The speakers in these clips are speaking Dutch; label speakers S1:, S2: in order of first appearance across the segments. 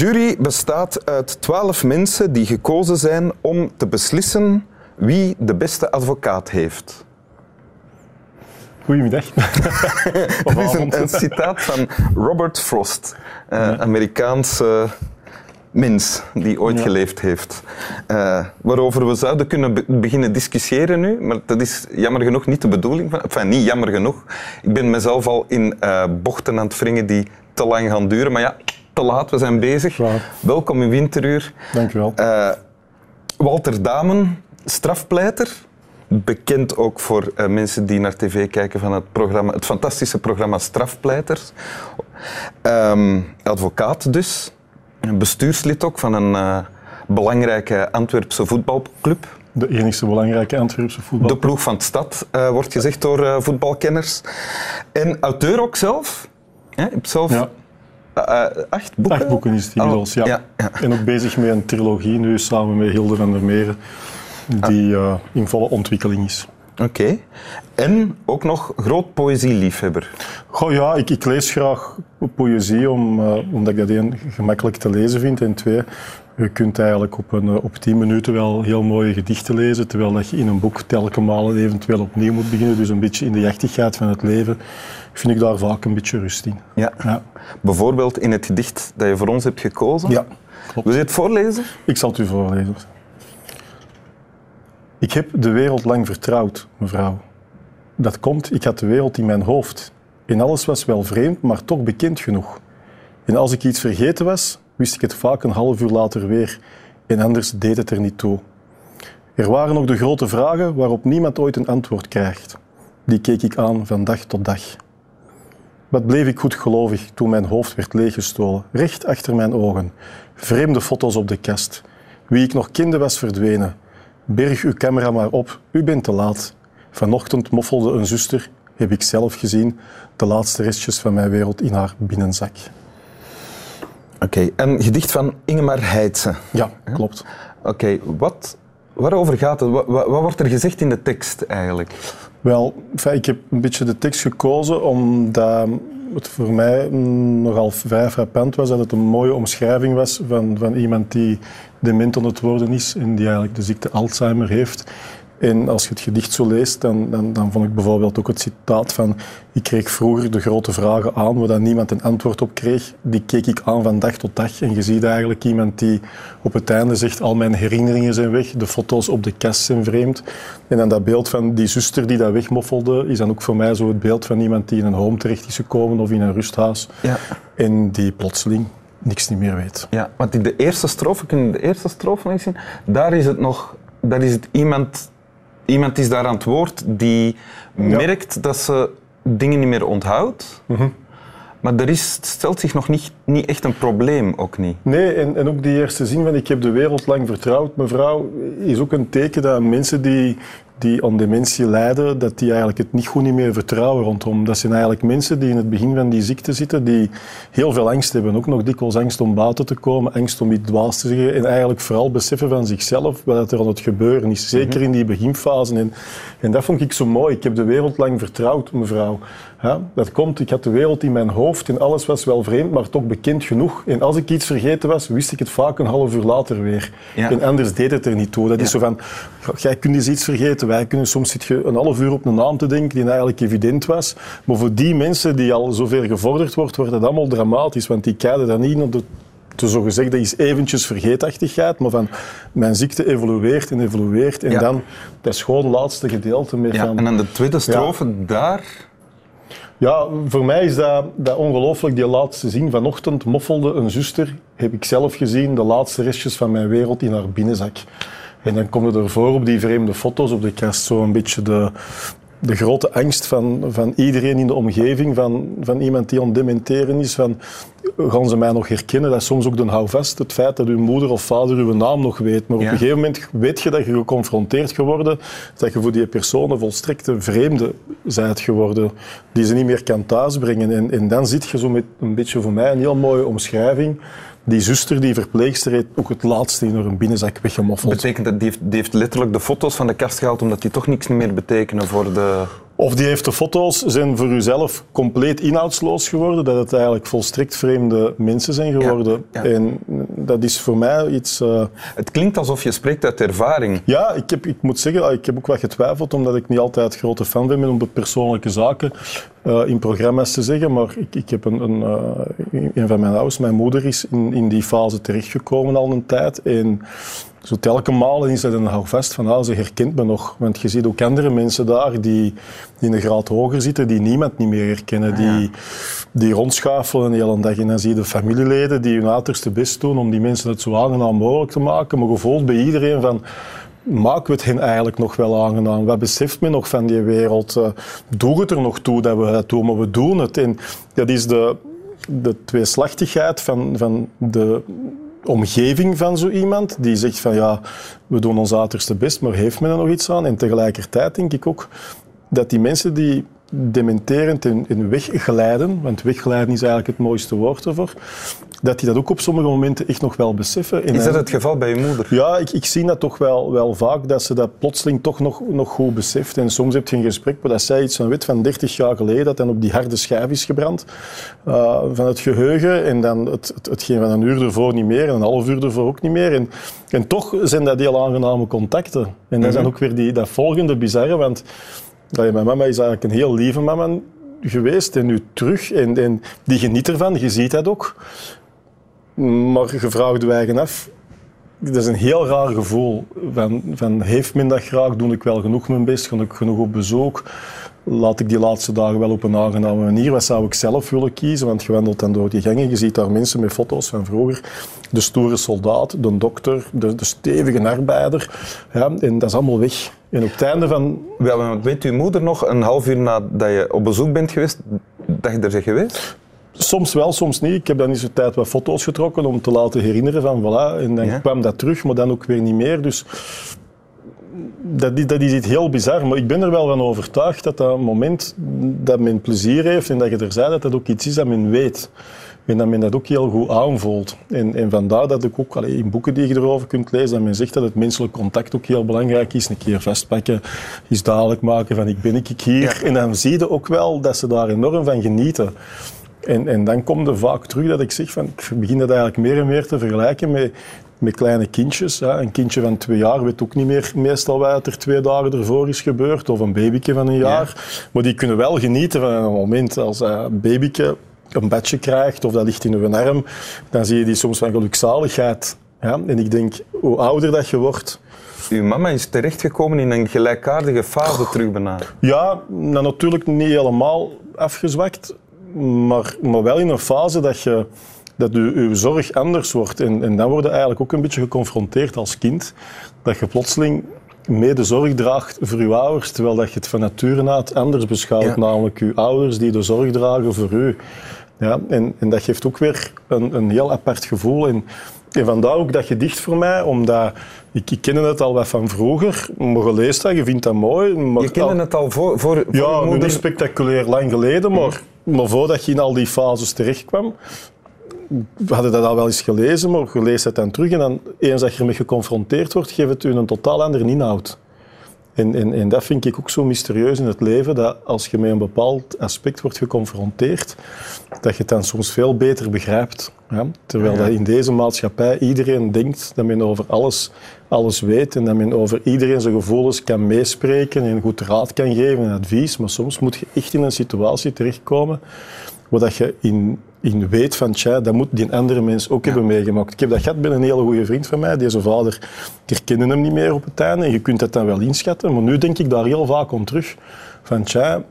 S1: Een jury bestaat uit twaalf mensen die gekozen zijn om te beslissen wie de beste advocaat heeft.
S2: Goedemiddag.
S1: Dat is een, een citaat van Robert Frost, uh, Amerikaanse mens die ooit
S2: Ja.
S1: geleefd heeft. Eh, waarover we zouden kunnen be- beginnen discussiëren nu, maar dat is jammer genoeg niet de bedoeling. Van, enfin, niet jammer genoeg. Ik ben mezelf al in eh, bochten aan het wringen die te lang gaan duren, maar ja, te laat, we zijn bezig. Welkom in Winteruur.
S2: Dank u wel.
S1: Eh, Walter Damen, strafpleiter. Bekend ook voor eh, mensen die naar tv kijken van het, programma, het fantastische programma Strafpleiters. Ehm, advocaat dus. Bestuurslid ook van een eh, belangrijke Antwerpse voetbalclub.
S2: De enigste belangrijke Antwerpse voetbal.
S1: De ploeg van de stad, wordt gezegd door voetbalkenners. En auteur ook zelf. Zelf
S2: Ja,
S1: eh, acht boeken.
S2: acht boeken is het inmiddels.
S1: Oh,
S2: ja.
S1: ja, ja.
S2: En ook bezig met een trilogie nu samen met Hilde van der Meren, die
S1: Ah.
S2: eh, in volle ontwikkeling is.
S1: Oké. En ook nog groot poëzieliefhebber.
S2: Goh, ja, ik, ik lees graag poëzie om, eh, omdat ik dat één gemakkelijk te lezen vind en twee, je kunt eigenlijk op, een, eh, op tien minuten wel heel mooie gedichten lezen, terwijl dat je in een boek telke malen eventueel opnieuw moet beginnen. Dus een beetje in de jachtigheid van het leven vind ik daar vaak een beetje rust in.
S1: Ja.
S2: Ja,
S1: Bijvoorbeeld in het gedicht dat je voor ons hebt gekozen.
S2: ja klopt.
S1: Wil je het voorlezen?
S2: Ik zal het u voorlezen. Ik heb de wereld lang vertrouwd, mevrouw. Dat komt, ik had de wereld in mijn hoofd. En alles was wel vreemd, maar toch bekend genoeg. En als ik iets vergeten was, wist ik het vaak een half uur later weer. En anders deed het er niet toe. Er waren nog de grote vragen waarop niemand ooit een antwoord krijgt. Die keek ik aan van dag tot dag. Wat bleef ik goedgelovig toen mijn hoofd werd leeggestolen, recht achter mijn ogen. Vreemde foto's op de kast. Wie ik nog kende was verdwenen. Berg uw camera maar op, u bent te laat. Vanochtend moffelde een zuster, heb ik zelf gezien, de laatste restjes van mijn wereld in haar binnenzak.
S1: Oké, een gedicht van Ingemar Heitse.
S2: Ja, klopt.
S1: Oké, wat, waarover gaat het? Wat, wat, wordt er gezegd in de tekst eigenlijk?
S2: Wel, ik heb een beetje de tekst gekozen omdat het voor mij nogal vrij frappant was dat het een mooie omschrijving was van, van iemand die dement aan het worden is en die eigenlijk de ziekte Alzheimer heeft. En als je het gedicht zo leest, dan, dan, dan vond ik bijvoorbeeld ook het citaat van ik kreeg vroeger de grote vragen aan waar dan niemand een antwoord op kreeg. Die keek ik aan van dag tot dag. En je ziet eigenlijk iemand die op het einde zegt al mijn herinneringen zijn weg, de foto's op de kast zijn vreemd. En dan dat beeld van die zuster die dat wegmoffelde, is dan ook voor mij zo het beeld van iemand die in een home terecht is gekomen of in een rusthuis.
S1: Ja.
S2: En die plotseling niks niet meer weet.
S1: Ja, want in de eerste strofe, kun je de eerste strofe nog eens zien? Daar is het nog, daar is het iemand, iemand is daar aan het woord die merkt dat ze dingen niet meer onthoudt. Maar er is, stelt zich nog niet, niet echt een probleem, ook niet.
S2: Nee, en, en ook die eerste zin van ik heb de wereld lang vertrouwd, mevrouw, is ook een teken dat mensen die, die aan dementie lijden, dat die eigenlijk het niet goed niet meer vertrouwen rondom. Dat zijn eigenlijk mensen die in het begin van die ziekte zitten, die heel veel angst hebben. Ook nog dikwijls angst om buiten te komen, angst om iets dwaas te zeggen en eigenlijk vooral beseffen van zichzelf wat er aan het gebeuren is. Zeker in die beginfase. En, en dat vond ik zo mooi. Ik heb de wereld lang vertrouwd, mevrouw. Ja, dat komt, ik had de wereld in mijn hoofd en alles was wel vreemd, maar toch bekend genoeg. En als ik iets vergeten was, wist ik het vaak een half uur later weer.
S1: Ja.
S2: En anders deed het er niet toe. Dat is zo van, jij kunt eens iets vergeten, wij kunnen soms zit je een half uur op een naam te denken die eigenlijk evident was. Maar voor die mensen die al zover gevorderd wordt, wordt dat allemaal dramatisch, want die kijken dan niet naar de te zo gezegd, dat is eventjes vergeetachtigheid, maar van mijn ziekte evolueert en evolueert. En
S1: Ja.
S2: dan, dat is gewoon het laatste gedeelte meer
S1: Ja,
S2: van...
S1: en dan de tweede strofe, daar...
S2: Ja, voor mij is dat, dat ongelooflijk, die laatste zin. Vanochtend moffelde een zuster, heb ik zelf gezien, de laatste restjes van mijn wereld in haar binnenzak. En dan komt er ervoor op die vreemde foto's op de kast zo een beetje de, de grote angst van, van iedereen in de omgeving, van, van iemand die aan het dementeren is, van gaan ze mij nog herkennen? Dat is soms ook de houvast, het feit dat uw moeder of vader uw naam nog weet. Maar op een gegeven moment weet je dat je geconfronteerd geworden, dat je voor die personen volstrekte vreemde bent geworden, die ze niet meer kan thuisbrengen. En, en dan zit je zo met een beetje voor mij een heel mooie omschrijving. Die zuster, die verpleegster, heeft ook het laatste in haar binnenzak weggemoffeld.
S1: betekent dat die heeft, heeft letterlijk de foto's van de kast gehaald omdat die toch niks meer betekenen voor de...
S2: Of die heeft de foto's zijn voor uzelf compleet inhoudsloos geworden, dat het eigenlijk volstrekt vreemde mensen zijn geworden.
S1: Ja, ja.
S2: En dat is voor mij iets... Uh...
S1: Het klinkt alsof je spreekt uit ervaring.
S2: Ja, ik, heb, ik moet zeggen, ik heb ook wat getwijfeld, omdat ik niet altijd grote fan ben om de persoonlijke zaken uh, in programma's te zeggen. Maar ik, ik heb een, een, uh, een van mijn ouders, mijn moeder, is in, in die fase terechtgekomen al een tijd. En zo telke malen is dat een houvast van, ah, ze herkent me nog. Want je ziet ook andere mensen daar die, die een graad hoger zitten, die niemand niet meer herkennen.
S1: Ah, ja.
S2: Die, die rondschuifelen de hele dag. En dan zie je de familieleden die hun uiterste best doen om die mensen het zo aangenaam mogelijk te maken. Maar gevoeld bij iedereen van, maken we het hen eigenlijk nog wel aangenaam? Wat beseft men nog van die wereld? Uh, doe het er nog toe dat we het doen, maar we doen het. En dat is de, de tweeslachtigheid van, van de omgeving van zo iemand, die zegt van ja, we doen ons uiterste best, maar heeft men er nog iets aan? En tegelijkertijd denk ik ook dat die mensen die dementerend in, wegglijden, want wegglijden is eigenlijk het mooiste woord ervoor, dat die dat ook op sommige momenten echt nog wel beseffen.
S1: Is dat het geval bij je moeder?
S2: Ja, ik, ik zie dat toch wel, wel vaak, dat ze dat plotseling toch nog, nog goed beseft. En soms heb je een gesprek waar dat zij iets van weet van 30 jaar geleden, dat dan op die harde schijf is gebrand uh, van het geheugen. En dan het, het, hetgeen van een uur ervoor niet meer en een half uur ervoor ook niet meer. En, en toch zijn dat heel aangename contacten. En dat is dan ook weer die, dat volgende bizarre, want mijn mama is eigenlijk een heel lieve mama geweest en nu terug. En, en die geniet ervan, je ziet dat ook. Maar je eigen af, dat is een heel raar gevoel. Van, van, heeft men dat graag? Doe ik wel genoeg mijn best? Ga ik genoeg op bezoek? Laat ik die laatste dagen wel op een aangename manier? Wat zou ik zelf willen kiezen? Want je wandelt dan door die gangen, je ziet daar mensen met foto's van vroeger. De stoere soldaat, de dokter, de, stevige arbeider. Ja, en dat is allemaal weg. En op het einde van...
S1: Weet uw moeder nog, een half uur nadat je op bezoek bent geweest, dat je er bent geweest?
S2: Soms wel, soms niet. Ik heb dan in zo'n tijd wat foto's getrokken om te laten herinneren van voilà. En dan ja. kwam dat terug, maar dan ook weer niet meer. Dus dat, dat is iets heel bizar. Maar ik ben er wel van overtuigd dat dat moment dat men plezier heeft en dat je er zei, dat dat ook iets is dat men weet. En dat men dat ook heel goed aanvoelt. En, en vandaar dat ik ook allee, in boeken die je erover kunt lezen, dat men zegt dat het menselijk contact ook heel belangrijk is. Een keer vastpakken, iets dadelijk maken van ik ben ik hier. Ja. En dan zie je ook wel dat ze daar enorm van genieten. En, en dan komt er vaak terug dat ik zeg van, ik begin dat eigenlijk meer en meer te vergelijken met, met kleine kindjes. Ja. Een kindje van twee jaar weet ook niet meer meestal wat er twee dagen ervoor is gebeurd. Of een babyke van een jaar. Ja. Maar die kunnen wel genieten van een moment als een babyke een badje krijgt of dat ligt in uw arm. Dan zie je die soms van gelukzaligheid. Ja. En ik denk, hoe ouder dat je wordt...
S1: Uw mama is terechtgekomen in een gelijkaardige fase terug bijna.
S2: Ja, nou, natuurlijk niet helemaal afgezwakt maar, maar wel in een fase dat, je, dat je, je zorg anders wordt. En, en dan word je eigenlijk ook een beetje geconfronteerd als kind. Dat je plotseling mede zorg draagt voor je ouders, terwijl dat je het van nature uit anders beschouwt. Ja. Namelijk je ouders die de zorg dragen voor u. Ja, en, en dat geeft ook weer een, een heel apart gevoel. En, en vandaar ook dat gedicht voor mij, omdat ik, ik kende het al wat van vroeger, maar je leest dat, je vindt dat mooi. Maar
S1: je kende
S2: al,
S1: het al voor, voor, voor
S2: Ja, nu niet spectaculair lang geleden, maar, maar voordat je in al die fases terechtkwam, we hadden dat al wel eens gelezen, maar je leest het dan terug en dan, eens dat je ermee geconfronteerd wordt, geeft het u een totaal andere inhoud. En, en, en, dat vind ik ook zo mysterieus in het leven, dat als je met een bepaald aspect wordt geconfronteerd, dat je het dan soms veel beter begrijpt. Ja? Terwijl dat in deze maatschappij iedereen denkt dat men over alles, alles weet en dat men over iedereen zijn gevoelens kan meespreken en goed raad kan geven en advies. Maar soms moet je echt in een situatie terechtkomen waar dat je in, in weet van, tja, dat moet die andere mens ook ja. hebben meegemaakt. Ik heb dat gehad bij een hele goede vriend van mij. Deze vader, ik herkende hem niet meer op het einde. En je kunt dat dan wel inschatten. Maar nu denk ik daar heel vaak om terug. Van, tja,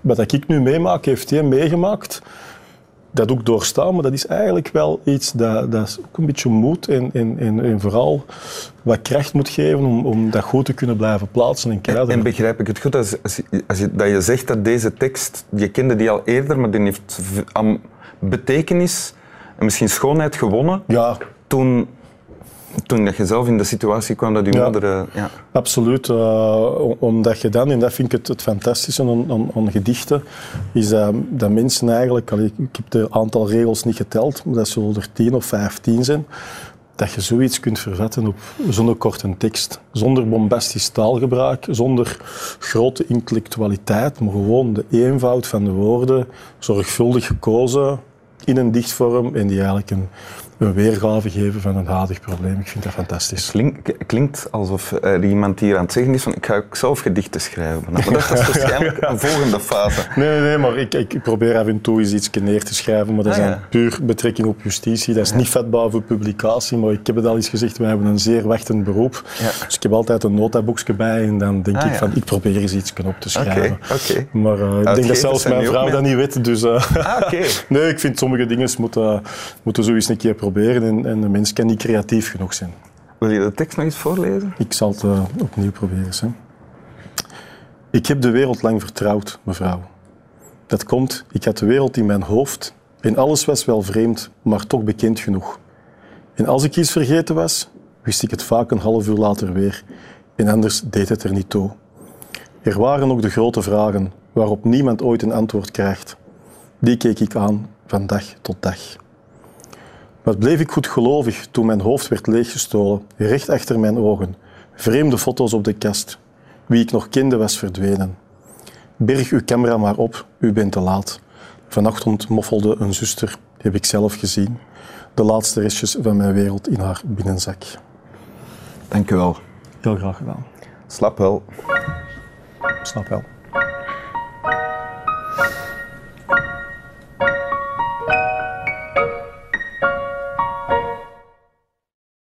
S2: wat ik nu meemaak, heeft hij meegemaakt. Dat ook doorstaan, maar dat is eigenlijk wel iets dat, dat is ook een beetje moed en, en, en, en vooral wat kracht moet geven om, om dat goed te kunnen blijven plaatsen en kaderen.
S1: En, en begrijp ik het goed als, als, als je, dat je zegt dat deze tekst, je kende die al eerder, maar die heeft aan betekenis en misschien schoonheid gewonnen
S2: ja.
S1: toen, toen dat je zelf in de situatie kwam dat je
S2: Ja.
S1: moeder... eh, ja.
S2: Absoluut, uh, omdat je dan, en dat vind ik het, het fantastische aan, aan, aan gedichten, is dat, dat mensen eigenlijk, allee, ik heb het aantal regels niet geteld, maar dat zullen er tien of vijftien zijn, dat je zoiets kunt verzetten op zo'n korte tekst. Zonder bombastisch taalgebruik, zonder grote intellectualiteit, maar gewoon de eenvoud van de woorden, zorgvuldig gekozen in een dichtvorm en die eigenlijk een, een weergave geven van een hadig probleem. Ik vind dat fantastisch.
S1: Klink, klinkt alsof er iemand hier aan het zeggen is van ik ga ook zelf gedichten schrijven. Maar dat is waarschijnlijk een volgende fase.
S2: Nee, nee, nee maar ik, ik probeer af en toe eens iets neer te schrijven, maar dat is
S1: Ah, ja.
S2: puur betrekking op justitie. Dat is niet vatbaar voor publicatie, maar ik heb het al eens gezegd, wij hebben een zeer wachtend beroep.
S1: Ja.
S2: Dus ik heb altijd een notaboekje bij en dan denk
S1: Ah,
S2: ik
S1: ja.
S2: van, ik probeer eens iets op te schrijven.
S1: oké.
S2: Maar eh, ik denk dat zelfs mijn vrouw
S1: mee-
S2: dat niet weet, dus... eh,
S1: Ah, oké.
S2: nee, ik vind sommige dingen moeten, moeten zo eens een keer proberen en, en de mens kan niet creatief genoeg zijn.
S1: Wil je de tekst nog eens voorlezen?
S2: Ik zal het eh, opnieuw proberen. Hè. Ik heb de wereld lang vertrouwd, mevrouw. Dat komt, ik had de wereld in mijn hoofd en alles was wel vreemd, maar toch bekend genoeg. En als ik iets vergeten was, wist ik het vaak een half uur later weer. En anders deed het er niet toe. Er waren nog de grote vragen, waarop niemand ooit een antwoord krijgt. Die keek ik aan van dag tot dag. Wat bleef ik goedgelovig toen mijn hoofd werd leeggestolen, recht achter mijn ogen. Vreemde foto's op de kast. Wie ik nog kende was verdwenen. Berg uw camera maar op, u bent te laat. Vanochtend moffelde een zuster, heb ik zelf gezien. De laatste restjes van mijn wereld in haar binnenzak.
S1: Dank u wel.
S2: Heel graag gedaan.
S1: Slap wel.
S2: Snap wel.